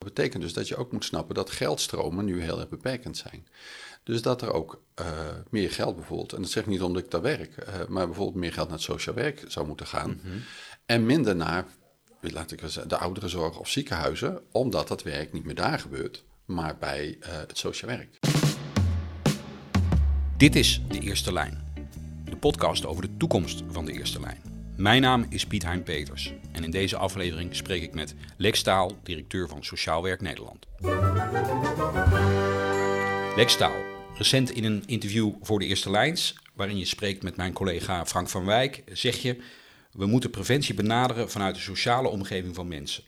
Dat betekent dus dat je ook moet snappen dat geldstromen nu heel erg beperkend zijn. Dus dat er ook uh, meer geld bijvoorbeeld, en dat zeg ik niet omdat ik daar werk, uh, maar bijvoorbeeld meer geld naar het sociaal werk zou moeten gaan. Mm -hmm. En minder naar, laat ik zeggen, de ouderenzorg of ziekenhuizen, omdat dat werk niet meer daar gebeurt, maar bij uh, het sociaal werk. Dit is De Eerste Lijn, de podcast over de toekomst van de Eerste Lijn. Mijn naam is Piet Hein Peters en in deze aflevering spreek ik met Lex Staal, directeur van Sociaal Werk Nederland. Lex Staal, recent in een interview voor de Eerste Lijns, waarin je spreekt met mijn collega Frank van Wijk, zeg je: We moeten preventie benaderen vanuit de sociale omgeving van mensen.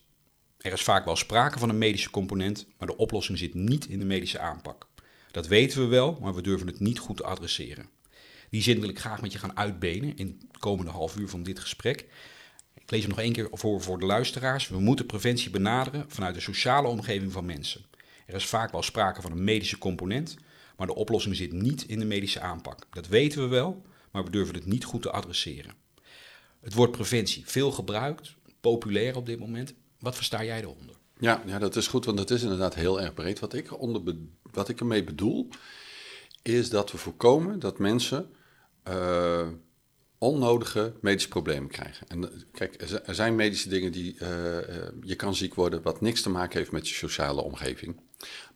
Er is vaak wel sprake van een medische component, maar de oplossing zit niet in de medische aanpak. Dat weten we wel, maar we durven het niet goed te adresseren. Die zin wil ik graag met je gaan uitbenen in het komende half uur van dit gesprek. Ik lees hem nog één keer voor voor de luisteraars. We moeten preventie benaderen vanuit de sociale omgeving van mensen. Er is vaak wel sprake van een medische component, maar de oplossing zit niet in de medische aanpak. Dat weten we wel, maar we durven het niet goed te adresseren. Het woord preventie, veel gebruikt, populair op dit moment. Wat versta jij eronder? Ja, ja, dat is goed, want het is inderdaad heel erg breed. Wat ik, onder wat ik ermee bedoel, is dat we voorkomen dat mensen uh, onnodige medische problemen krijgen. En kijk, er zijn medische dingen die uh, je kan ziek worden, wat niks te maken heeft met je sociale omgeving.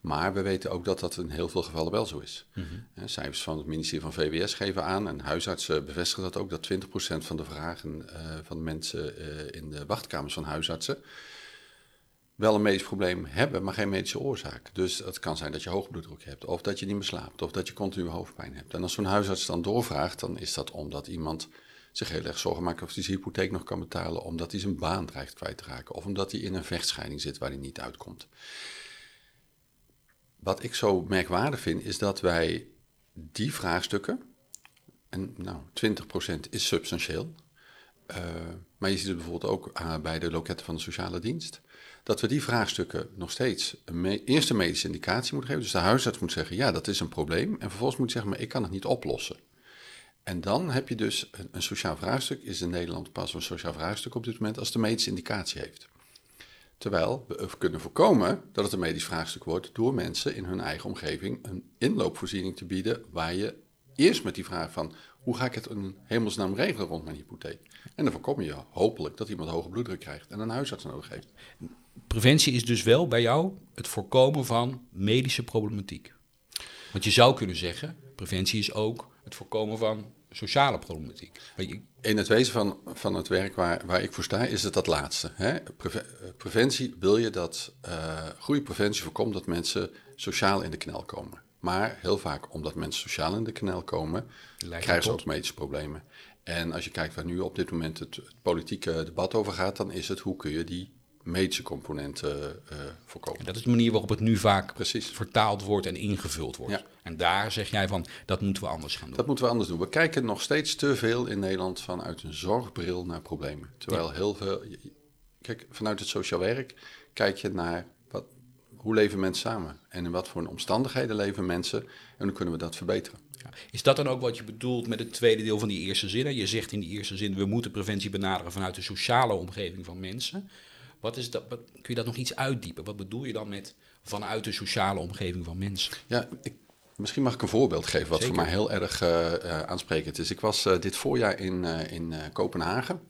Maar we weten ook dat dat in heel veel gevallen wel zo is. Mm -hmm. Cijfers van het ministerie van VWS geven aan, en huisartsen bevestigen dat ook, dat 20% van de vragen uh, van mensen in de wachtkamers van huisartsen wel een medisch probleem hebben, maar geen medische oorzaak. Dus het kan zijn dat je hoge bloeddruk hebt, of dat je niet meer slaapt, of dat je continu hoofdpijn hebt. En als zo'n huisarts dan doorvraagt, dan is dat omdat iemand zich heel erg zorgen maakt of hij zijn hypotheek nog kan betalen, omdat hij zijn baan dreigt kwijt te raken, of omdat hij in een vechtscheiding zit waar hij niet uitkomt. Wat ik zo merkwaardig vind, is dat wij die vraagstukken, en nou, 20% is substantieel, uh, maar je ziet het bijvoorbeeld ook uh, bij de loketten van de sociale dienst dat we die vraagstukken nog steeds een me eerste medische indicatie moeten geven. Dus de huisarts moet zeggen, ja, dat is een probleem. En vervolgens moet zeggen, maar ik kan het niet oplossen. En dan heb je dus een, een sociaal vraagstuk, is in Nederland pas een sociaal vraagstuk op dit moment, als de medische indicatie heeft. Terwijl we kunnen voorkomen dat het een medisch vraagstuk wordt door mensen in hun eigen omgeving een inloopvoorziening te bieden waar je eerst met die vraag van hoe ga ik het een hemelsnaam regelen rond mijn hypotheek? En dan voorkom je hopelijk dat iemand hoge bloeddruk krijgt en een huisarts nodig heeft preventie is dus wel bij jou het voorkomen van medische problematiek. Want je zou kunnen zeggen, preventie is ook het voorkomen van sociale problematiek. In het wezen van, van het werk waar, waar ik voor sta, is het dat laatste. Hè? preventie wil je dat uh, goede preventie voorkomt dat mensen sociaal in de knel komen. Maar heel vaak, omdat mensen sociaal in de knel komen, krijgen ze ook medische problemen. En als je kijkt waar nu op dit moment het, het politieke debat over gaat, dan is het hoe kun je die medische componenten uh, voorkomen. En dat is de manier waarop het nu vaak Precies. vertaald wordt en ingevuld wordt. Ja. En daar zeg jij van, dat moeten we anders gaan doen. Dat moeten we anders doen. We kijken nog steeds te veel in Nederland vanuit een zorgbril naar problemen. Terwijl ja. heel veel... Kijk, vanuit het sociaal werk kijk je naar hoe leven mensen samen? En in wat voor omstandigheden leven mensen? En hoe kunnen we dat verbeteren? Ja. Is dat dan ook wat je bedoelt met het tweede deel van die eerste zin? Je zegt in die eerste zin, we moeten preventie benaderen vanuit de sociale omgeving van mensen. Wat is dat, wat, kun je dat nog iets uitdiepen? Wat bedoel je dan met vanuit de sociale omgeving van mensen? Ja, ik, misschien mag ik een voorbeeld geven wat Zeker. voor mij heel erg uh, uh, aansprekend is. Ik was uh, dit voorjaar in, in Kopenhagen.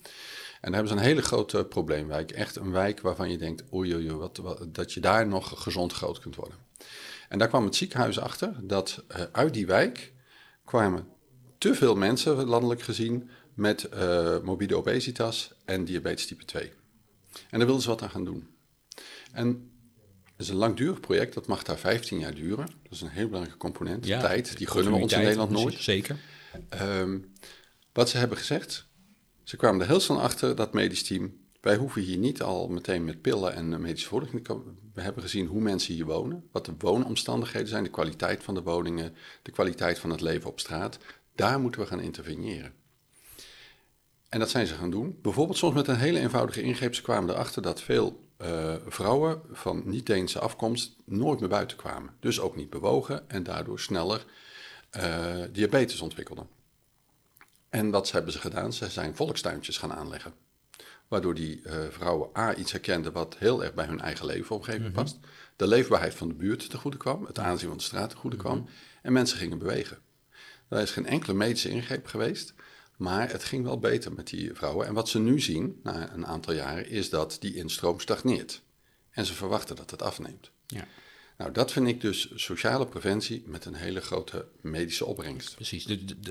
En daar hebben ze een hele grote probleemwijk. Echt een wijk waarvan je denkt, oei, oei, wat, wat, dat je daar nog gezond groot kunt worden. En daar kwam het ziekenhuis achter dat uit die wijk kwamen te veel mensen, landelijk gezien, met morbide obesitas en diabetes type 2. En daar wilden ze wat aan gaan doen. En het is een langdurig project, dat mag daar 15 jaar duren. Dat is een heel belangrijke component. Ja, tijd, die gunnen we ons in Nederland nooit. Zeker. Um, wat ze hebben gezegd, ze kwamen er heel snel achter, dat medisch team. Wij hoeven hier niet al meteen met pillen en medische voorlichting. We hebben gezien hoe mensen hier wonen, wat de woonomstandigheden zijn, de kwaliteit van de woningen, de kwaliteit van het leven op straat. Daar moeten we gaan interveneren. En dat zijn ze gaan doen. Bijvoorbeeld soms met een hele eenvoudige ingreep. Ze kwamen erachter dat veel uh, vrouwen van niet-Deense afkomst nooit meer buiten kwamen. Dus ook niet bewogen en daardoor sneller uh, diabetes ontwikkelden. En wat hebben ze gedaan? Ze zijn volkstuintjes gaan aanleggen. Waardoor die uh, vrouwen A iets herkenden wat heel erg bij hun eigen leefomgeving past. De leefbaarheid van de buurt te goede kwam. Het aanzien van de straat te goede kwam. En mensen gingen bewegen. Er is geen enkele medische ingreep geweest. Maar het ging wel beter met die vrouwen. En wat ze nu zien, na een aantal jaren, is dat die instroom stagneert. En ze verwachten dat het afneemt. Ja. Nou, dat vind ik dus sociale preventie met een hele grote medische opbrengst. Precies,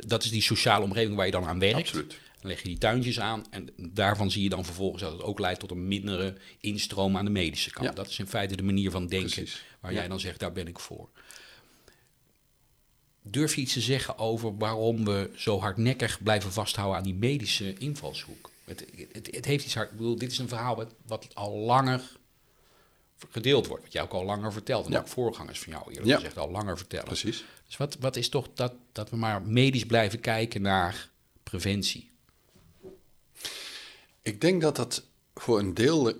dat is die sociale omgeving waar je dan aan werkt. Absoluut. Dan leg je die tuintjes aan en daarvan zie je dan vervolgens dat het ook leidt tot een mindere instroom aan de medische kant. Ja. Dat is in feite de manier van denken Precies. waar jij dan zegt, daar ben ik voor. Durf je iets te zeggen over waarom we zo hardnekkig blijven vasthouden aan die medische invalshoek? Het, het, het heeft iets hard. Ik bedoel, dit is een verhaal wat, wat al langer gedeeld wordt. Wat jij ook al langer vertelt. En ja. ook voorgangers van jou eerlijk ja. gezegd al langer vertellen. Precies. Dus wat, wat is toch dat, dat we maar medisch blijven kijken naar preventie? Ik denk dat dat voor een deel, uh,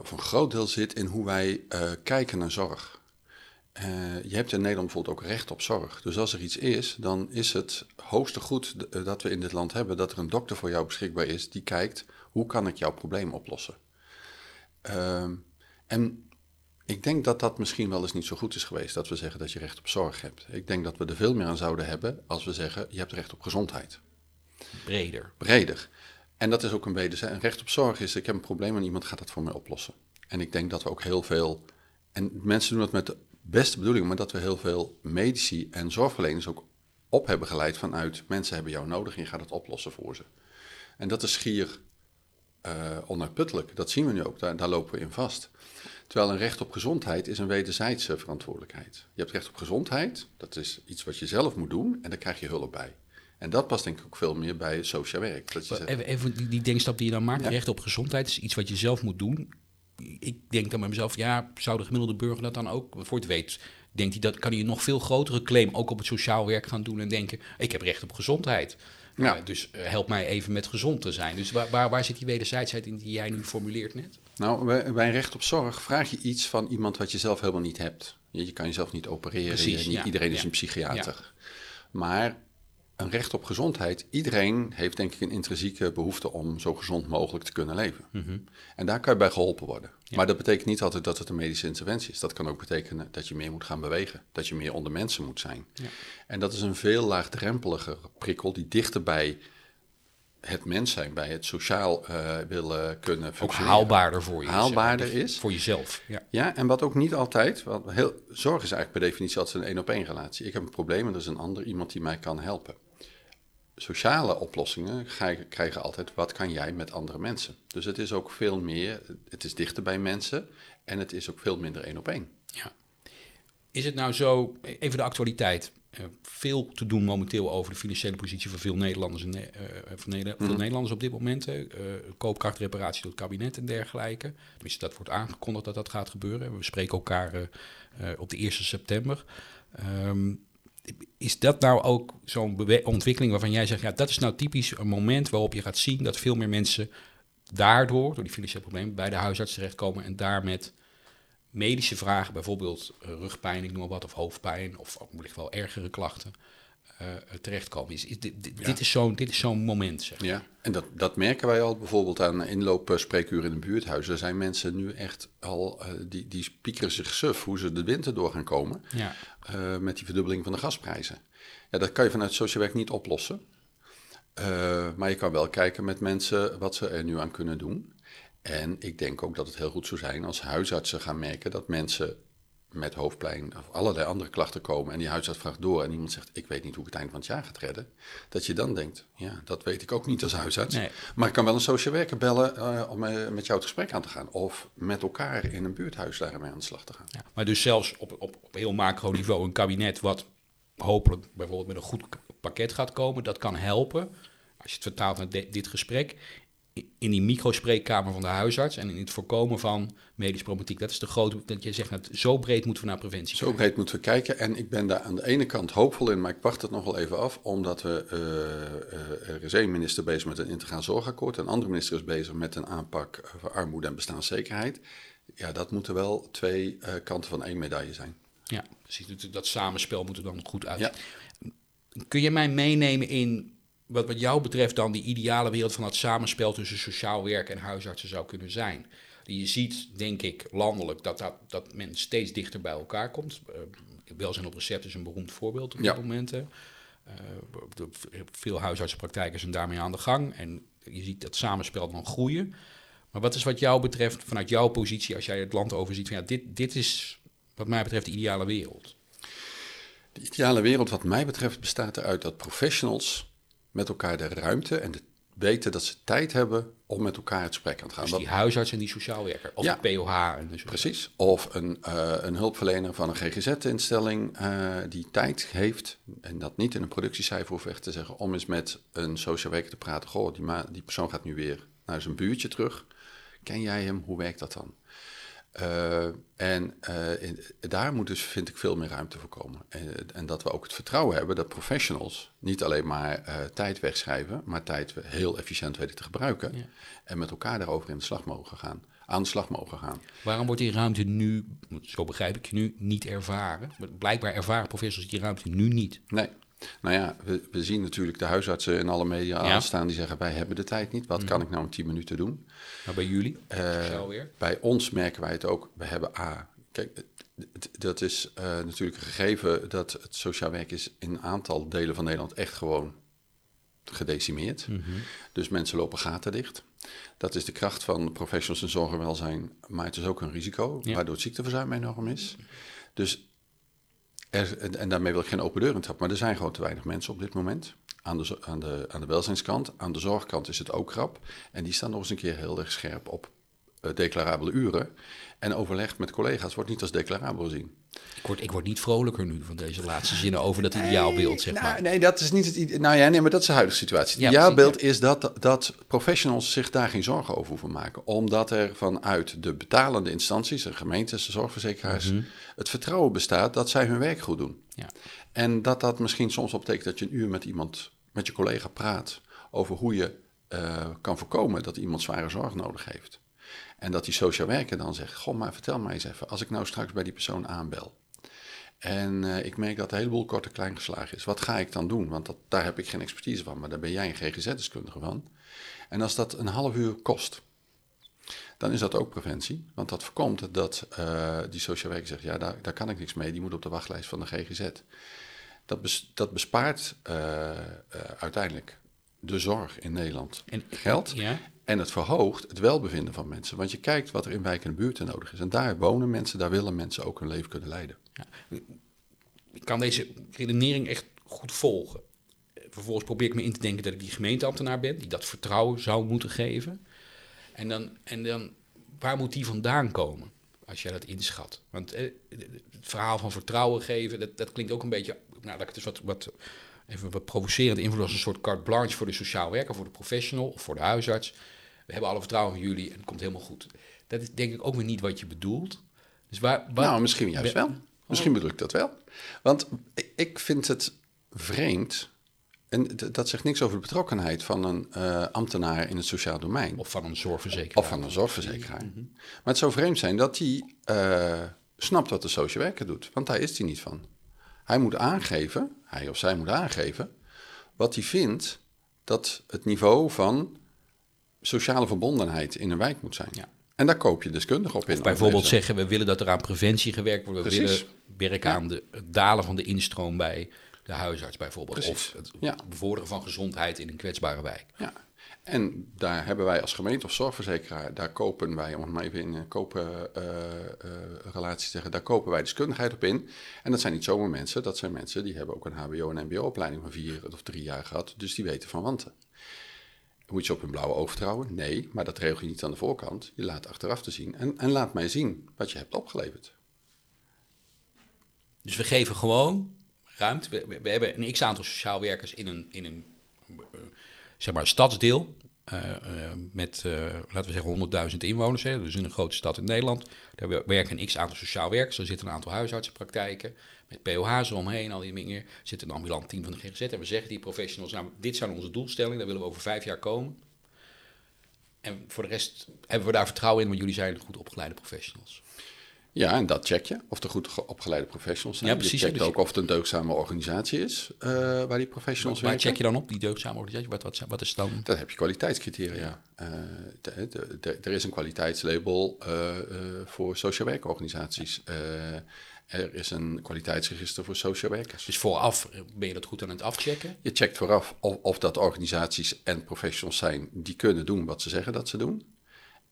of een groot deel zit in hoe wij uh, kijken naar zorg. Uh, je hebt in Nederland bijvoorbeeld ook recht op zorg. Dus als er iets is, dan is het hoogste goed dat we in dit land hebben dat er een dokter voor jou beschikbaar is die kijkt hoe kan ik jouw probleem oplossen. Uh, en ik denk dat dat misschien wel eens niet zo goed is geweest, dat we zeggen dat je recht op zorg hebt. Ik denk dat we er veel meer aan zouden hebben als we zeggen, je hebt recht op gezondheid. Breder. Breder. En dat is ook een wederzijds. Een recht op zorg is, ik heb een probleem en iemand gaat dat voor mij oplossen. En ik denk dat we ook heel veel, en mensen doen dat met de beste bedoeling, maar dat we heel veel medici en zorgverleners ook op hebben geleid vanuit, mensen hebben jou nodig en je gaat het oplossen voor ze. En dat is schier uh, onuitputtelijk. Dat zien we nu ook, daar, daar lopen we in vast. Terwijl een recht op gezondheid is een wederzijdse verantwoordelijkheid. Je hebt recht op gezondheid, dat is iets wat je zelf moet doen en daar krijg je hulp bij. En dat past denk ik ook veel meer bij sociaal werk. Dat je zegt, even, even die, die denkstap die je dan maakt, recht op gezondheid is iets wat je zelf moet doen. Ik denk dan bij mezelf, ja, zou de gemiddelde burger dat dan ook, voor het weet, denkt hij dat kan hij een nog veel grotere claim ook op het sociaal werk gaan doen en denken, ik heb recht op gezondheid. Ja. Uh, dus uh, help mij even met gezond te zijn. Dus waar, waar, waar zit die wederzijdsheid in die jij nu formuleert net? Nou, bij, een recht op zorg vraag je iets van iemand wat je zelf helemaal niet hebt. Je, kan jezelf niet opereren, Precies, iedereen is een psychiater. Maar een recht op gezondheid, iedereen heeft denk ik een intrinsieke behoefte om zo gezond mogelijk te kunnen leven. Mm En daar kan je bij geholpen worden. Maar dat betekent niet altijd dat het een medische interventie is. Dat kan ook betekenen dat je meer moet gaan bewegen, dat je meer onder mensen moet zijn. Ja. En dat is een veel laagdrempeliger prikkel die dichter bij het mens zijn, bij het sociaal uh, willen kunnen functioneren. Ook haalbaarder voor je. Haalbaarder is. Voor jezelf. Ja. ja, en wat ook niet altijd, want heel, zorg is eigenlijk per definitie altijd een één-op-één relatie. Ik heb een probleem en er is een ander iemand die mij kan helpen. Sociale oplossingen krijgen altijd wat kan jij met andere mensen. Dus het is ook veel meer, het is dichter bij mensen en het is ook veel minder één op één. Ja. Is het nou zo, even de actualiteit. Uh, veel te doen momenteel over de financiële positie van veel Nederlanders, en, uh, van veel mhm. Nederlanders op dit moment. Koopkrachtreparatie door het kabinet en dergelijke. Tenminste, dat wordt aangekondigd dat dat gaat gebeuren. We spreken elkaar op de 1 september. Um, is dat nou ook zo'n ontwikkeling waarvan jij zegt, ja, dat is nou typisch een moment waarop je gaat zien dat veel meer mensen daardoor, door die financiële problemen, bij de huisarts terechtkomen en daar met medische vragen, bijvoorbeeld eh, rugpijn, ik noem maar wat, of hoofdpijn, of wellicht wel ergere klachten, uh, terechtkomen. Is, is, dit, dit, is zo'n, dit is zo'n moment. Zeg. Ja, en dat, dat merken wij al bijvoorbeeld aan inloopspreekuren in een buurthuis. Er zijn mensen nu echt al, uh, die, die spiekeren zich suf hoe ze de winter door gaan komen ja. uh, met die verdubbeling van de gasprijzen. Ja, dat kan je vanuit social werk niet oplossen. maar je kan wel kijken met mensen wat ze er nu aan kunnen doen. En ik denk ook dat het heel goed zou zijn als huisartsen gaan merken dat mensen met hoofdpijn of allerlei andere klachten komen en die huisarts vraagt door en iemand zegt, ik weet niet hoe ik het eind van het jaar gaat redden, dat je dan denkt, ja, dat weet ik ook niet als huisarts. Maar ik kan wel een social werker bellen uh, om uh, met jou het gesprek aan te gaan of met elkaar in een buurthuis daarmee aan de slag te gaan. Ja, maar dus zelfs op, op, op heel macro niveau een kabinet wat hopelijk bijvoorbeeld met een goed pakket gaat komen, dat kan helpen, als je het vertaalt naar dit gesprek, in die microspreekkamer van de huisarts en in het voorkomen van medisch problematiek. Dat is de grote, dat je zegt, dat zo breed moeten we naar preventie Zo breed moeten we kijken en ik ben daar aan de ene kant hoopvol in, maar ik wacht het nog wel even af, omdat we, uh, uh, er is één minister bezig met een integraal zorgakkoord, een andere minister is bezig met een aanpak voor armoede en bestaanszekerheid. Ja, dat moeten wel twee uh, kanten van één medaille zijn. Ja, precies. Dat, dat samenspel moet er dan goed uit. Ja. Kun je mij meenemen in wat, wat jou betreft dan die ideale wereld van het samenspel tussen sociaal werk en huisartsen zou kunnen zijn? Je ziet, denk ik, landelijk dat, dat, dat men steeds dichter bij elkaar komt. Uh, welzijn op recept is een beroemd voorbeeld op dit moment. Uh, veel huisartsenpraktijken zijn daarmee aan de gang. En je ziet dat samenspel dan groeien. Maar wat is wat jou betreft, vanuit jouw positie, als jij het land overziet, van ja, dit, dit is wat mij betreft de ideale wereld? De ideale wereld, wat mij betreft, bestaat eruit dat professionals met elkaar de ruimte en de weten dat ze tijd hebben om met elkaar het gesprek aan te gaan. Dus die huisarts en die sociaal werker, of ja, de POH. En precies, of een, uh, een hulpverlener van een GGZ-instelling uh, die tijd heeft, en dat niet in een productiecijfer hoeft weg te zeggen, om eens met een sociaal werker te praten. Goh, die, die persoon gaat nu weer naar zijn buurtje terug. Ken jij hem? Hoe werkt dat dan? Uh, en uh, in, daar moet dus, vind ik, veel meer ruimte voor komen. En, en, dat we ook het vertrouwen hebben dat professionals niet alleen maar uh, tijd wegschrijven, maar tijd heel efficiënt weten te gebruiken. Ja. En met elkaar daarover in de slag mogen gaan, aan de slag mogen gaan. Waarom wordt die ruimte nu, zo begrijp ik je nu, niet ervaren? Blijkbaar ervaren professionals die ruimte nu niet. Nee, nou ja, we, we, zien natuurlijk de huisartsen in alle media ja. aanstaan die zeggen: wij hebben de tijd niet. Wat mm. kan ik nou in 10 minuten doen? Maar bij jullie? Uh, bij ons merken wij het ook. We hebben A. Kijk, dat is uh, natuurlijk een gegeven dat het sociaal werk is in een aantal delen van Nederland echt gewoon gedecimeerd. Mm -hmm. Dus mensen lopen gaten dicht. Dat is de kracht van professionals en zorgenwelzijn, maar het is ook een risico, ja. waardoor het ziekteverzuim enorm is. Dus er, en daarmee wil ik geen open deur in trappen, maar er zijn gewoon te weinig mensen op dit moment. Aan de, aan, de, aan de welzijnskant. Aan de zorgkant is het ook krap. En die staan nog eens een keer heel erg scherp op declarabele uren. En overleg met collega's wordt niet als declarabel gezien. Ik word, ik word niet vrolijker nu van deze laatste zinnen over dat ideaalbeeld, zeg nou, maar. Nee, dat is niet het. Nou ja, nee, maar dat is de huidige situatie. Het ja, ideaalbeeld is dat, dat professionals zich daar geen zorgen over hoeven maken. Omdat er vanuit de betalende instanties, de gemeentes, de zorgverzekeraars, mhm. het vertrouwen bestaat dat zij hun werk goed doen. Ja. En dat dat misschien soms op betekent dat je een uur met iemand, met je collega praat over hoe je uh, kan voorkomen dat iemand zware zorg nodig heeft. En dat die social werker dan zegt: Goh, maar vertel mij eens even, als ik nou straks bij die persoon aanbel. En uh, ik merk dat een heleboel korte klein geslagen is. Wat ga ik dan doen? Want dat, daar heb ik geen expertise van, maar daar ben jij een GGZ-deskundige van. En als dat een half uur kost, dan is dat ook preventie. Want dat voorkomt dat uh, die social werker zegt: Ja, daar, daar kan ik niks mee, die moet op de wachtlijst van de GGZ. Dat, dat bespaart uh, uiteindelijk de zorg in Nederland en. Ja. En het verhoogt het welbevinden van mensen. Want je kijkt wat er in wijken en buurten nodig is. En daar wonen mensen, daar willen mensen ook hun leven kunnen leiden. Ja. Ik kan deze redenering echt goed volgen. Vervolgens probeer ik me in te denken dat ik die gemeenteambtenaar ben, die dat vertrouwen zou moeten geven. En dan, en dan waar moet die vandaan komen, als jij dat inschat? Want eh, het verhaal van vertrouwen geven, dat, dat klinkt ook een beetje, nou, dat ik het dus wat, wat even wat provocerend invloed als een soort carte blanche voor de sociaal werker, voor de professional of voor de huisarts. We hebben alle vertrouwen in jullie en het komt helemaal goed. Dat is denk ik ook weer niet wat je bedoelt. Dus waar, nou, misschien juist wel. Misschien bedoel ik dat wel. Want ik vind het vreemd. En dat zegt niks over de betrokkenheid van een uh, ambtenaar in het sociaal domein. Of van een zorgverzekeraar. Of van een zorgverzekeraar. Mhm. Maar het zou vreemd zijn dat hij uh, snapt wat de social werker doet. Want daar is hij niet van. Hij moet aangeven, hij of zij moet aangeven, wat hij vindt dat het niveau van sociale verbondenheid in een wijk moet zijn. Ja. En daar koop je deskundig op in. bijvoorbeeld zeggen, we willen dat er aan preventie gewerkt wordt. We willen werken aan de, het dalen van de instroom bij de huisarts bijvoorbeeld. Precies. Of het ja. bevorderen van gezondheid in een kwetsbare wijk. Ja. En daar hebben wij als gemeente of zorgverzekeraar, daar kopen wij, om het maar even in een kopen uh, uh, relatie te zeggen, daar kopen wij deskundigheid op in. En dat zijn niet zomaar mensen, dat zijn mensen die hebben ook een HBO- en MBO-opleiding van vier of drie jaar gehad, dus die weten van wanten. Moet je op hun blauwe oog vertrouwen? Nee, maar dat regel je niet aan de voorkant. Je laat achteraf te zien en, en laat mij zien wat je hebt opgeleverd. Dus we geven gewoon ruimte. We, hebben een x-aantal sociaal werkers in een, in een zeg maar, stadsdeel. Uh, uh, met, uh, laten we zeggen, 100.000 inwoners. Hè, dus in een grote stad in Nederland. Daar werken een x-aantal sociaal werkers. Er zitten een aantal huisartsenpraktijken. Met POH's eromheen, al die dingen. Er zit een ambulant team van de GGZ. En we zeggen die professionals, nou, dit zijn onze doelstellingen. Daar willen we over vijf jaar komen. En voor de rest hebben we daar vertrouwen in, want jullie zijn goed opgeleide professionals. Ja, en dat check je. Of er goed ge- opgeleide professionals zijn. Ja, precies, Je checkt dus je- ook of het een deugzame organisatie is eh, waar die professionals Waar werken. check je dan op, die deugdzame organisatie? Wat, wat, wat is dan? Dat heb je kwaliteitscriteria. De- de- de- er is een kwaliteitslabel eh, voor social werkorganisaties. Er is een kwaliteitsregister voor social werkers. Dus vooraf ben je dat goed aan het afchecken? Je checkt vooraf of, of dat organisaties en professionals zijn die kunnen doen wat ze zeggen dat ze doen.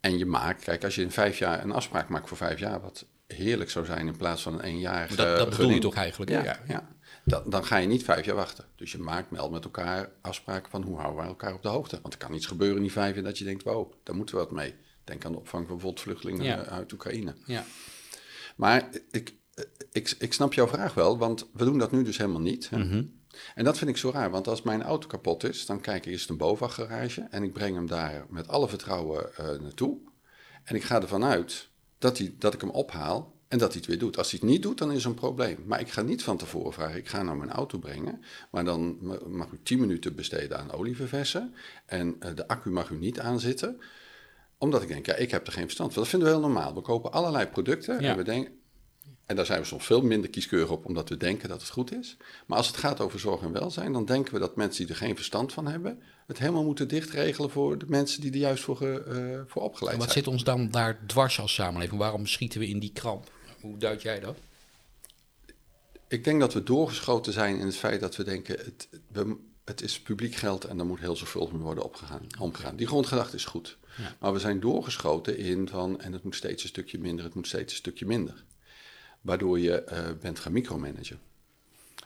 En je maakt, kijk, als je in vijf jaar een afspraak maakt voor vijf jaar, wat heerlijk zou zijn in plaats van een. Maar dat, dat bedoel je toch eigenlijk? Ja, Ja. ja. Dan, dan ga je niet vijf jaar wachten. Dus je maakt wel met elkaar afspraken van hoe houden we elkaar op de hoogte. Want er kan iets gebeuren in die vijf jaar dat je denkt, wow, daar moeten we wat mee. Denk aan de opvang van bijvoorbeeld vluchtelingen Ja. uit Oekraïne. ja. Maar ik, ik, ik snap jouw vraag wel, want we doen dat nu dus helemaal niet. hè. Mhm. En dat vind ik zo raar, want als mijn auto kapot is, dan kijk ik eerst een BOVAG-garage en ik breng hem daar met alle vertrouwen eh, naartoe. En ik ga ervan uit dat, hij, dat ik hem ophaal en dat hij het weer doet. Als hij het niet doet, dan is er een probleem. Maar ik ga niet van tevoren vragen, ik ga nou mijn auto brengen, maar dan ma- mag u 10 minuten besteden aan olie verversen en eh, de accu mag u niet aanzitten omdat ik denk, ja, ik heb er geen verstand van. Dat vinden we heel normaal. We kopen allerlei producten Ja. en we denken... En daar zijn we soms veel minder kieskeurig op, omdat we denken dat het goed is. Maar als het gaat over zorg en welzijn, dan denken we dat mensen die er geen verstand van hebben... het helemaal moeten dichtregelen voor de mensen die er juist voor, eh, voor opgeleid En wat zijn. zit ons dan daar dwars als samenleving? Waarom schieten we in die kramp? Hoe duid jij dat? Ik denk dat we doorgeschoten zijn in het feit dat we denken... het, we, het is publiek geld en daar moet heel zorgvuldig mee worden opgegaan, omgegaan. Die grondgedachte is goed. Ja. Maar we zijn doorgeschoten in van... en het moet steeds een stukje minder, het moet steeds een stukje minder. Waardoor je eh, bent gaan micromanagen.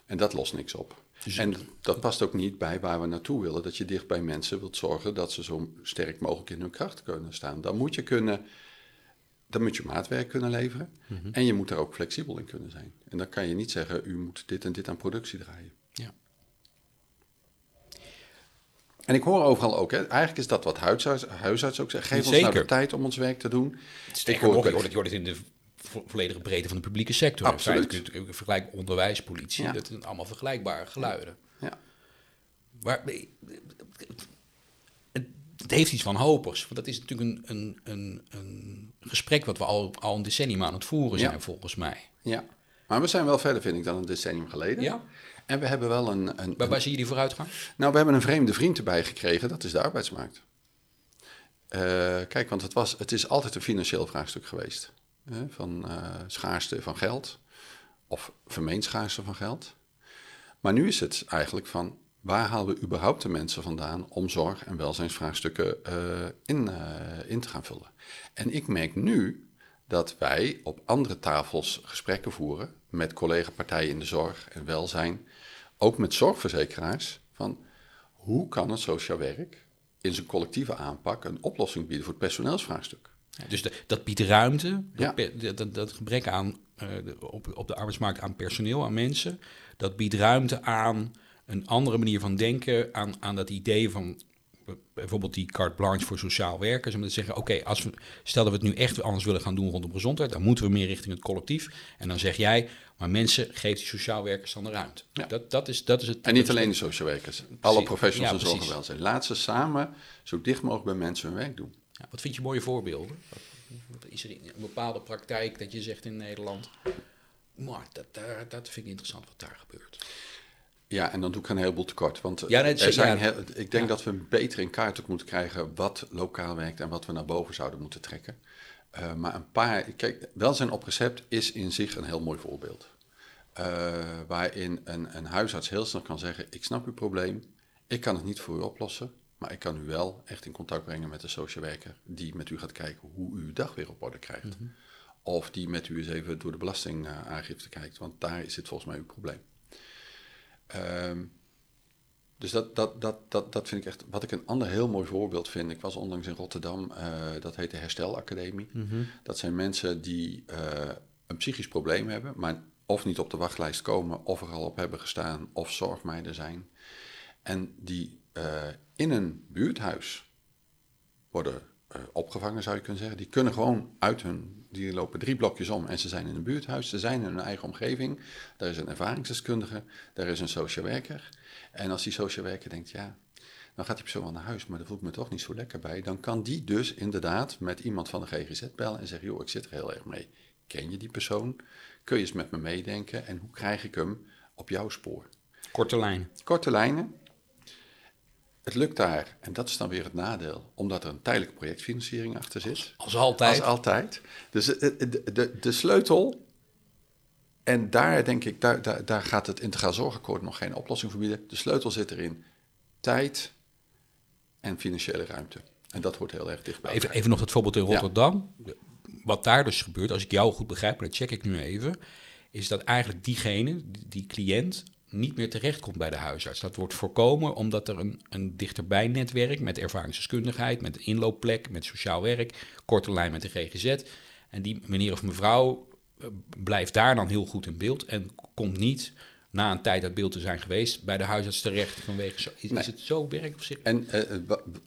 En dat lost niks op. Dus- en dat past ook niet bij waar we naartoe willen. Dat je dicht bij mensen wilt zorgen dat ze zo sterk mogelijk in hun kracht kunnen staan. Dan moet je kunnen, dan moet je maatwerk kunnen leveren. Mhm. En je moet daar ook flexibel in kunnen zijn. En dan kan je niet zeggen, u moet dit en dit aan productie draaien. Ja. En ik hoor overal ook, hè, eigenlijk is dat wat huisarts, huisarts ook zeggen. Geef ons nou de tijd om ons werk te doen. Sterker hoor nog, je dat- hoort het, je in de vo- volledige breedte van de publieke sector. Absoluut. In feite kun je- Vergelijk onderwijs, politie, Ja. dat zijn allemaal vergelijkbare geluiden. Ja. Maar het, het heeft iets van hopers. Want dat is natuurlijk een, een, een, een gesprek wat we al, al een decennium aan het voeren Ja. zijn, volgens mij. Ja, maar we zijn wel verder, vind ik, dan een decennium geleden. Ja? En we hebben wel een... een, Waar, waar zie je die vooruitgang? Nou, we hebben een vreemde vriend erbij gekregen, dat is de arbeidsmarkt. Eh, kijk, want het, was, het is altijd een financieel vraagstuk geweest. Van eh, schaarste van geld, of vermeend schaarste van geld. Maar nu is het eigenlijk van, waar halen we überhaupt de mensen vandaan om zorg- en welzijnsvraagstukken eh, in, eh, in te gaan vullen? En ik merk nu dat wij op andere tafels gesprekken voeren met collega-partijen in de zorg en welzijn, ook met zorgverzekeraars, van hoe kan het sociaal werk in zijn collectieve aanpak een oplossing bieden voor het personeelsvraagstuk? Dus de- dat biedt ruimte, dat, dat, dat, gebrek aan, eh, op, op de arbeidsmarkt aan personeel, aan mensen, dat biedt ruimte aan een andere manier van denken, aan, aan dat idee van bijvoorbeeld die carte blanche voor sociaal werkers, om te zeggen, oké, als we stel dat we het nu echt anders willen gaan doen rondom gezondheid, dan moeten we meer richting het collectief. En dan zeg jij, maar mensen, geef die sociaal werkers dan de ruimte. Ja. Dat, dat, is, dat is het. En niet alleen de social workers, alle professionals Ja, in zorg en precies. welzijn. Laat ze samen zo dicht mogelijk bij mensen hun werk doen. Ja, wat vind je mooie voorbeelden? Is er een bepaalde praktijk dat je zegt in Nederland? Maar dat, daar- dat vind ik interessant wat daar gebeurt. Ja, en dan doe ik een heleboel tekort. Want Ja, nee, er zijn ja. heel- ik denk Ja. dat we beter in kaart ook moeten krijgen wat lokaal werkt en wat we naar boven zouden moeten trekken. Eh, maar een paar, kijk, welzijn op recept is in zich een heel mooi voorbeeld. Eh, waarin een, een huisarts heel snel kan zeggen: Ik snap uw probleem, ik kan het niet voor u oplossen, maar ik kan u wel echt in contact brengen met de social werker die met u gaat kijken hoe u uw dag weer op orde krijgt. Of die met u eens even door de belastingaangifte kijkt, want daar zit volgens mij uw probleem. Ehm, dus dat, dat, dat, dat, dat vind ik echt. Wat ik een ander heel mooi voorbeeld vind. Ik was onlangs in Rotterdam. eh, dat heet de Herstelacademie. Dat zijn mensen die eh, een psychisch probleem hebben. Maar of niet op de wachtlijst komen. Of er al op hebben gestaan. Of zorgmeiden zijn. En die eh, in een buurthuis worden eh, opgevangen, zou je kunnen zeggen. Die kunnen gewoon uit hun. Die lopen drie blokjes om en ze zijn in een buurthuis. Ze zijn in hun eigen omgeving. Daar is een ervaringsdeskundige. Daar is een social werker. En als die social werker denkt, ja, dan gaat die persoon wel naar huis, maar daar voel ik me toch niet zo lekker bij. Dan kan die dus inderdaad met iemand van de GGZ bellen en zeggen, joh, ik zit er heel erg mee. ken je die persoon? Kun je eens met me meedenken en hoe krijg ik hem op jouw spoor? Korte lijnen. Korte lijnen. Het lukt daar, en dat is dan weer het nadeel, omdat er een tijdelijke projectfinanciering achter zit. Als altijd. Als altijd. Dus de, de, de, de sleutel, en daar denk ik, daar, daar, daar gaat het integraal zorgakkoord nog geen oplossing voor bieden. De sleutel zit erin tijd en financiële ruimte. En dat hoort heel erg dichtbij. Even, even nog dat voorbeeld in Rotterdam. Wat daar dus gebeurt, als ik jou goed begrijp, maar dat check ik nu even, is dat eigenlijk diegene, die cliënt, niet meer terechtkomt bij de huisarts. Dat wordt voorkomen omdat er een, een dichterbij netwerk met ervaringsdeskundigheid, met inloopplek, met sociaal werk, korte lijn met de GGZ. En die meneer of mevrouw eh, blijft daar dan heel goed in beeld en komt niet na een tijd uit beeld te zijn geweest bij de huisarts terecht vanwege zo, is, is het zo werk op zich? En uh,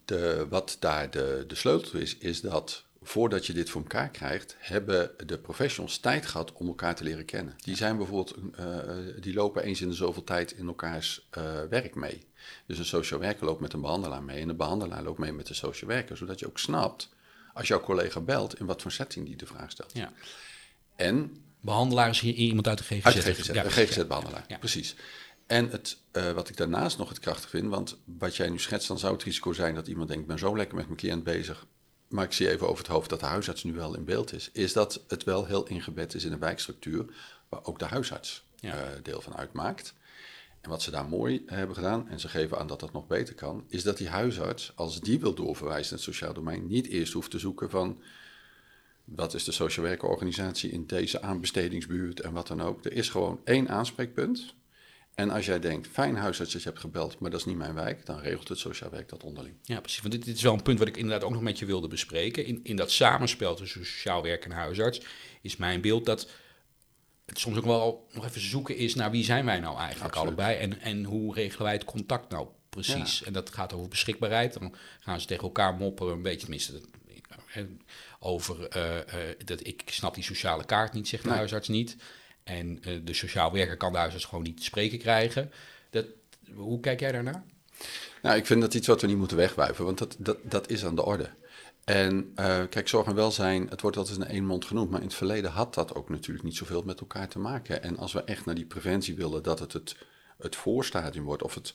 de, wat daar de, de sleutel is, is dat voordat je dit voor elkaar krijgt, hebben de professionals tijd gehad om elkaar te leren kennen. Die zijn bijvoorbeeld, uh, die lopen eens in de zoveel tijd in elkaars uh, werk mee. Dus een social werker loopt met een behandelaar mee en de behandelaar loopt mee met de social werker, zodat je ook snapt, als jouw collega belt, in wat voor setting die de vraag stelt. Ja. En behandelaar is hier iemand uit de GGZ. Uit de GGZ, ja, GGZ-behandelaar, ja. precies. En het, uh, wat ik daarnaast nog het krachtig vind, want wat jij nu schetst, dan zou het risico zijn dat iemand denkt, ik ben zo lekker met mijn cliënt bezig, maar ik zie even over het hoofd dat de huisarts nu wel in beeld is, is dat het wel heel ingebed is in een wijkstructuur waar ook de huisarts ja. uh, deel van uitmaakt. En wat ze daar mooi hebben gedaan, en ze geven aan dat dat nog beter kan, is dat die huisarts, als die wil doorverwijzen in het sociaal domein, niet eerst hoeft te zoeken van wat is de sociaal werkorganisatie in deze aanbestedingsbuurt en wat dan ook. Er is gewoon één aanspreekpunt. En als jij denkt, fijn huisarts dat je hebt gebeld, maar dat is niet mijn wijk, dan regelt het sociaal werk dat onderling. Ja, precies. Want dit, dit, is wel een punt wat ik inderdaad ook nog met je wilde bespreken. In, in dat samenspel tussen sociaal werk en huisarts is mijn beeld dat het soms ook wel nog even zoeken is naar wie zijn wij nou eigenlijk Absoluut. allebei en, en hoe regelen wij het contact nou precies. Ja. En dat gaat over beschikbaarheid. Dan gaan ze tegen elkaar mopperen, een beetje tenminste over uh, uh, dat ik snap die sociale kaart niet, zegt de nee. huisarts niet. En uh, de sociaal werker kan de huisarts gewoon niet te spreken krijgen. Dat, hoe kijk jij daarnaar? Nou, ik vind dat iets wat we niet moeten wegwuiven, want dat, dat, dat is aan de orde. En kijk, zorg en welzijn, het wordt altijd in één mond genoemd, maar in het verleden had dat ook natuurlijk niet zoveel met elkaar te maken. En als we echt naar die preventie willen, dat het het, het voorstadium wordt of het,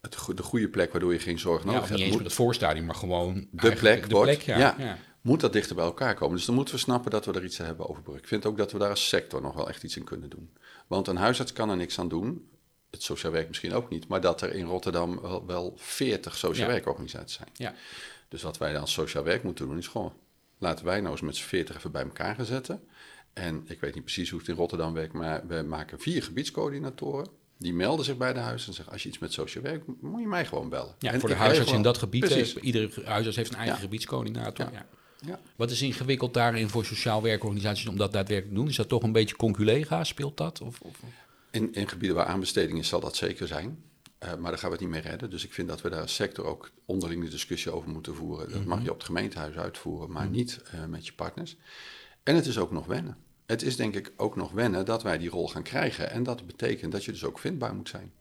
het, de goede plek waardoor je geen zorg nodig ja, hebt. Niet eens met het voorstadium, maar gewoon de plek, de wordt, plek ja. ja. ja moet dat dichter bij elkaar komen. Dus dan moeten we snappen dat we er iets aan hebben overbruggen. Ik vind ook dat we daar als sector nog wel echt iets in kunnen doen. Want een huisarts kan er niks aan doen. Het sociaal werk misschien ook niet. Maar dat er in Rotterdam wel, wel 40 sociaal ja. werkorganisaties zijn. Ja. Dus wat wij dan als sociaal werk moeten doen is gewoon... laten wij nou eens met z'n 40 even bij elkaar gaan zetten. En ik weet niet precies hoe het in Rotterdam werkt... maar we maken vier gebiedscoördinatoren... Die melden zich bij de huisarts en zeggen: Als je iets met sociaal werk, moet je mij gewoon bellen. Ja, en voor de huisarts in dat gebied. Heeft, iedere huisarts heeft een eigen ja. gebiedscoördinator. Ja. Ja. Wat is ingewikkeld daarin voor sociaal werkorganisaties om dat daadwerkelijk te doen? Is dat toch een beetje conculega? Speelt dat? Of, of? In, in gebieden waar aanbesteding is, zal dat zeker zijn. Uh, maar daar gaan we het niet mee redden. Dus ik vind dat we daar als sector ook onderling de discussie over moeten voeren. Dat mag je op het gemeentehuis uitvoeren, maar niet uh, met je partners. En het is ook nog wennen. Het is denk ik ook nog wennen dat wij die rol gaan krijgen. En dat betekent dat je dus ook vindbaar moet zijn.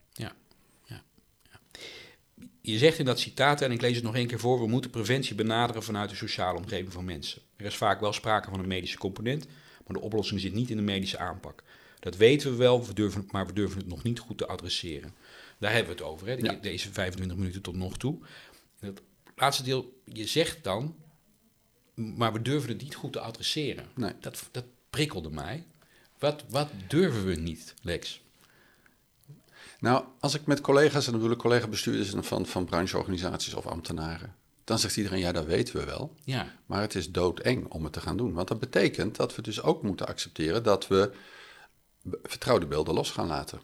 Je zegt in dat citaat, en ik lees het nog één keer voor, we moeten preventie benaderen vanuit de sociale omgeving van mensen. Er is vaak wel sprake van een medische component, maar de oplossing zit niet in de medische aanpak. Dat weten we wel, we durven, maar we durven het nog niet goed te adresseren. Daar hebben we het over, hè, ja. deze 25 minuten tot nog toe. Het laatste deel, je zegt dan, maar we durven het niet goed te adresseren. Nee. Dat, dat prikkelde mij. Wat, wat durven we niet, Lex? Nou, als ik met collega's, en dan bedoel ik collega-bestuurders van, van brancheorganisaties of ambtenaren, dan zegt iedereen, ja, dat weten we wel. Ja. Maar het is doodeng om het te gaan doen. Want dat betekent dat we dus ook moeten accepteren dat we vertrouwde beelden los gaan laten.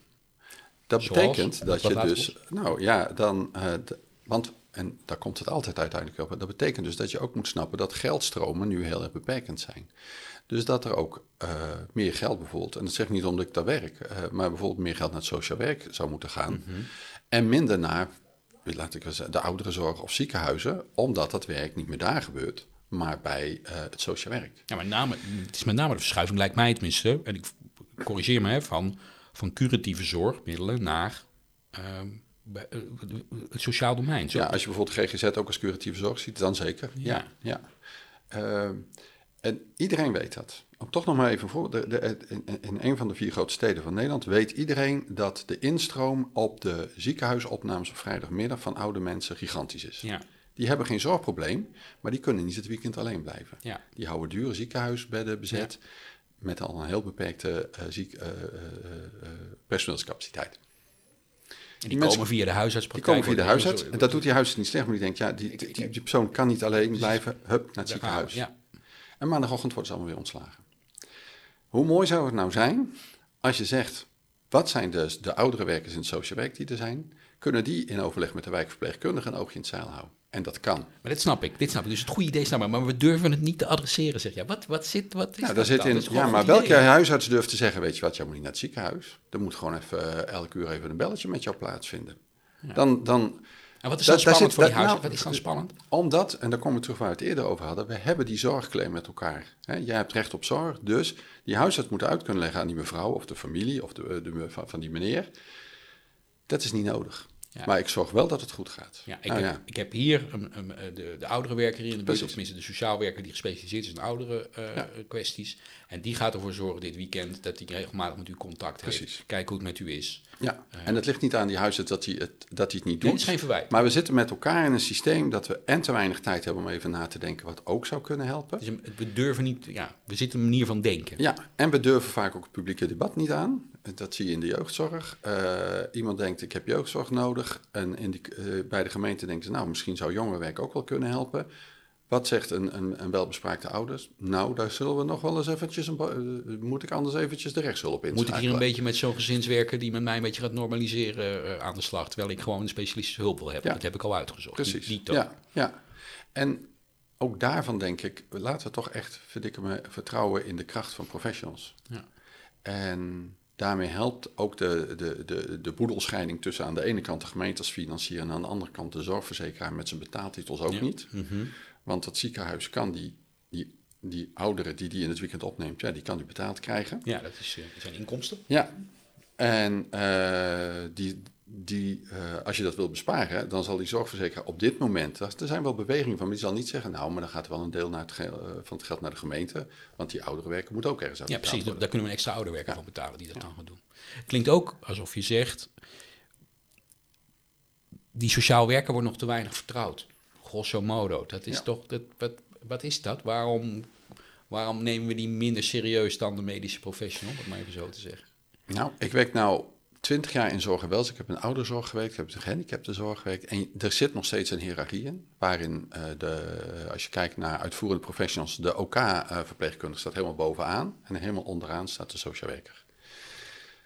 Dat Zoals? betekent dat je dus, nou ja, dan, uh, de, want, en daar komt het altijd uiteindelijk op, dat betekent dus dat je ook moet snappen dat geldstromen nu heel erg beperkend zijn. Dus dat er ook uh, meer geld bijvoorbeeld, en dat zeg ik niet omdat ik daar werk, uh, maar bijvoorbeeld meer geld naar het sociaal werk zou moeten gaan. Mhm. En minder naar, laat ik zeggen, de ouderenzorg of ziekenhuizen, omdat dat werk niet meer daar gebeurt, maar bij uh, het sociaal werk. Ja, maar name, het is met name de verschuiving, lijkt mij tenminste, en ik corrigeer me, hè, van, van curatieve zorgmiddelen naar ehm, het sociaal domein. Zo. Ja, als je bijvoorbeeld GGZ ook als curatieve zorg ziet, dan zeker. Ja, ja. Uh, En iedereen weet dat. Om toch nog maar even voor. De, de, in, in een van de vier grote steden van Nederland weet iedereen dat de instroom op de ziekenhuisopnames op vrijdagmiddag van oude mensen gigantisch is. Ja. Die hebben geen zorgprobleem, maar die kunnen niet het weekend alleen blijven. Ja. Die houden dure ziekenhuisbedden bezet met al een heel beperkte eh, ziek, eh, eh, personeelscapaciteit. En die mensen- komen via de Die huisartspraktijk. komen via de huisarts. En dat doet die huisarts niet slecht, maar die denkt, ja, die, die, die persoon kan niet alleen blijven, hup, naar het ziekenhuis. Ja. En maandagochtend worden ze allemaal weer ontslagen. Hoe mooi zou het nou zijn als je zegt, wat zijn de, de oudere werkers in het sociaal werk die er zijn? Kunnen die in overleg met de wijkverpleegkundige een oogje in het zeil houden? En dat kan. Maar dit snap ik, dit snap ik. Dus het goede idee snap ik, maar we durven het niet te adresseren. Zeg ja, wat, wat zit, wat is Nou, dat daar zit in, Dat is ja, maar welke huisarts durft te zeggen, weet je wat, jij moet niet naar het ziekenhuis. Er moet gewoon even eh, elke uur even een belletje met jou plaatsvinden. Dan, dan, En wat is dan spannend zit- voor die huisarts? nou, Wat is dan spannend? Omdat, en daar komen we terug waar we het eerder over hadden, we hebben die zorgclaim met elkaar. Hè, jij hebt recht op zorg, dus die huisarts moet uit kunnen leggen aan die mevrouw of de familie of de, de, van die meneer. Dat is niet nodig. Ja. Maar ik zorg wel dat het goed gaat. Ja, ik, Nou heb, ja, ik heb hier een, een, eh, de, de oudere werker hier in de buurt, of tenminste de sociaal werker die gespecialiseerd is in oudere eh, Ja. kwesties. En die gaat ervoor zorgen dit weekend dat hij regelmatig met u contact heeft. Precies. Kijken hoe het met u is. ja. en het ligt niet aan die huisarts dat hij het, dat hij het niet Nee, doet. het is geen verwijt. Maar we zitten met elkaar in een systeem dat we en te weinig tijd hebben om even na te denken wat ook zou kunnen helpen. Een- we durven niet, ja, we zitten een manier van denken. Ja, en we durven vaak ook het publieke debat niet aan. Dat zie je in de jeugdzorg. Eh, iemand denkt, ik heb jeugdzorg nodig. En in die, eh, bij de gemeente denken ze, nou, misschien zou jongerenwerk ook wel kunnen helpen. Wat zegt een, een, een welbespraakte ouders? Nou, daar zullen we nog wel eens eventjes, een, eh, moet ik anders eventjes de rechtshulp inschakelen. Moet ik hier een beetje met zo'n gezinswerker die met mij een beetje gaat normaliseren eh, aan de slag, terwijl ik gewoon een specialistische hulp wil hebben. Ja. Dat heb ik al uitgezocht. Precies, Die, die toon. ja, ja. En ook daarvan denk ik, laten we toch echt, verdikken me, vertrouwen in de kracht van professionals. Ja. En daarmee helpt ook de, de, de, de boedelscheiding tussen aan de ene kant de gemeente als financier en aan de andere kant de zorgverzekeraar met zijn betaaltitels ook Ja. niet. Mhm. Want dat ziekenhuis kan die, die, die ouderen die die in het weekend opneemt, ja, die kan die betaald krijgen. Ja, dat is, eh, zijn inkomsten. Ja, en eh, die, die, eh, als je dat wil besparen, dan zal die zorgverzekeraar op dit moment, er zijn wel bewegingen van, maar die zal niet zeggen, nou, maar dan gaat er wel een deel naar het eh, van het geld naar de gemeente, want die oudere moet ook ergens uit Ja, precies. Daar kunnen we een extra ouderwerker Ja. van betalen die dat dan gaat doen. Klinkt ook alsof je zegt, die sociaal werker wordt nog te weinig vertrouwd. Grosso modo. Dat is Ja. toch, dat, wat, wat is dat? Waarom, waarom nemen we die minder serieus dan de medische professional, om het maar even zo te zeggen? Nou, ik werk nou twintig jaar in zorg welzijn. Ik heb in ouderzorg gewerkt, ik heb in gehandicaptenzorg gewerkt. En er zit nog steeds een hiërarchie in, waarin eh, de, als je kijkt naar uitvoerende professionals, de OK-verpleegkundige staat helemaal bovenaan en helemaal onderaan staat de sociaal werker.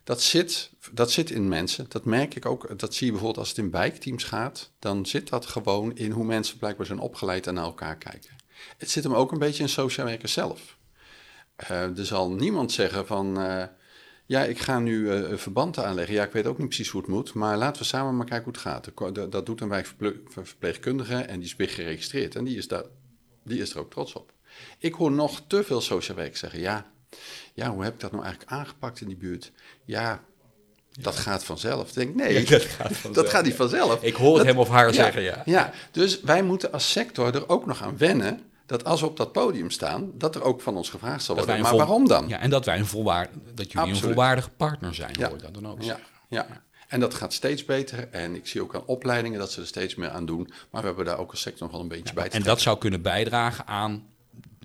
Dat zit, dat zit in mensen. Dat merk ik ook. Dat zie je bijvoorbeeld als het in wijkteams gaat. Dan zit dat gewoon in hoe mensen blijkbaar zijn opgeleid en naar elkaar kijken. Het zit hem ook een beetje in sociaal werken zelf. Eh, er zal niemand zeggen van... ja, ik ga nu eh, een verband aanleggen. Ja, ik weet ook niet precies hoe het moet. Maar laten we samen maar kijken hoe het gaat. Dat- Dat, doet een wijkverpleegkundige en die is weer geregistreerd. En die is, daar, die is er ook trots op. Ik hoor nog te veel sociaal werk zeggen... Ja, ja, hoe heb ik dat nou eigenlijk aangepakt in die buurt? Ja, dat gaat vanzelf. Ik denk, nee, Ja, dat gaat vanzelf, dat gaat niet vanzelf. Ik hoor het Dat- hem of haar ja, zeggen, ja. Ja, dus wij moeten als sector er ook nog aan wennen... dat als we op dat podium staan, dat er ook van ons gevraagd zal worden. Maar vol- waarom dan? Ja, en dat wij een volwaardig, dat jullie een volwaardige partner zijn, Ja. hoor dat dan ook Ja, ja. En dat gaat steeds beter. En ik zie ook aan opleidingen dat ze er steeds meer aan doen. Maar we hebben daar ook als sector nog wel een beetje bij te En dat zou kunnen bijdragen aan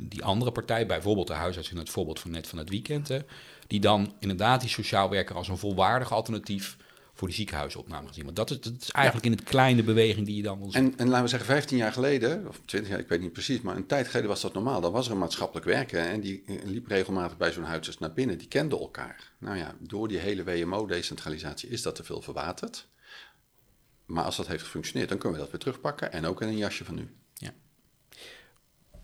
die andere partij, bijvoorbeeld de huisarts in het voorbeeld van net van het weekend, hè, die dan inderdaad die sociaal werker als een volwaardig alternatief voor die ziekenhuisopname gezien. Want dat is, dat is eigenlijk in het kleine beweging die je dan wil zien. En, en laten we zeggen, 15 jaar geleden, of 20 jaar, ik weet niet precies, maar een tijd geleden was dat normaal. Dan was er een maatschappelijk werken en die eh, liep regelmatig bij zo'n huisarts naar binnen. Die kenden elkaar. Nou ja, door die hele WMO-decentralisatie is dat te veel verwaterd. Maar als dat heeft gefunctioneerd, dan kunnen we dat weer terugpakken. En ook in een jasje van nu.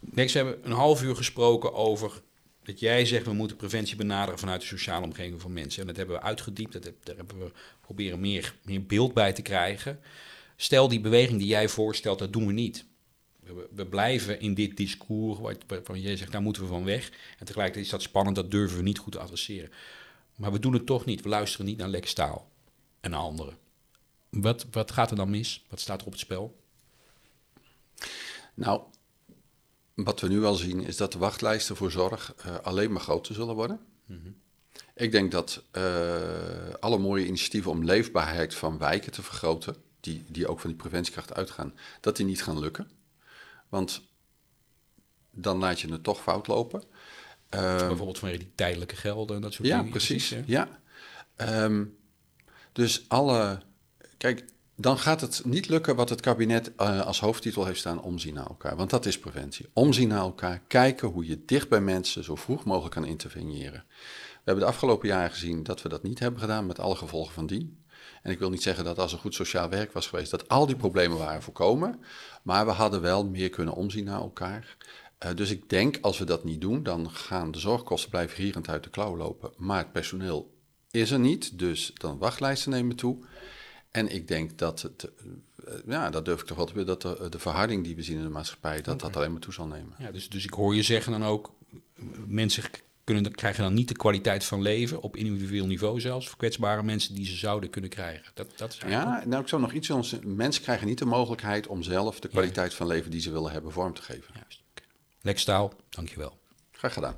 Next, we hebben een half uur gesproken over dat jij zegt we moeten preventie benaderen vanuit de sociale omgeving van mensen. En dat hebben we uitgediept, dat daar hebben we proberen meer, meer beeld bij te krijgen. Stel die beweging die jij voorstelt, dat doen we niet. We, blijven in dit discours waarvan jij zegt, daar moeten we van weg. En tegelijkertijd is dat spannend, dat durven we niet goed te adresseren. Maar we doen het toch niet. We luisteren niet naar Lex Staal en naar anderen. Wat, wat gaat er dan mis? Wat staat er op het spel? Nou, wat we nu al zien is dat de wachtlijsten voor zorg uh, alleen maar groter zullen worden. Ik denk dat uh, alle mooie initiatieven om leefbaarheid van wijken te vergroten, die, die ook van die preventiekracht uitgaan, dat die niet gaan lukken. Want dan laat je het toch fout lopen. Uh, Bijvoorbeeld vanwege die tijdelijke gelden en dat soort ja, dingen. Precies, ja, precies. Ja. Um, dus alle. Kijk, dan gaat het niet lukken wat het kabinet uh, als hoofdtitel heeft staan: omzien naar elkaar. Want dat is preventie. Omzien naar elkaar, kijken hoe je dicht bij mensen zo vroeg mogelijk kan interveneren. We hebben de afgelopen jaren gezien dat we dat niet hebben gedaan met alle gevolgen van dien. En ik wil niet zeggen dat als er goed sociaal werk was geweest, dat al die problemen waren voorkomen. Maar we hadden wel meer kunnen omzien naar elkaar. Uh, dus ik denk, als we dat niet doen, dan gaan de zorgkosten blijven gierend uit de klauw lopen. Maar het personeel is er niet, dus dan wachtlijsten nemen toe. En ik denk dat het, uh, ja, dat durf ik toch wel te willen, dat de, de, verharding die we zien in de maatschappij, dat okay. dat alleen maar toe zal nemen. Ja, dus, dus ik hoor je zeggen dan ook, mensen kunnen, krijgen dan niet de kwaliteit van leven, op individueel niveau zelfs, voor kwetsbare mensen die ze zouden kunnen krijgen. Dat, dat is ja, nou ik zou nog iets zeggen, mensen krijgen niet de mogelijkheid om zelf de kwaliteit ja. van leven die ze willen hebben vorm te geven. Juist. Okay. Lex Staal, dankjewel. Graag gedaan.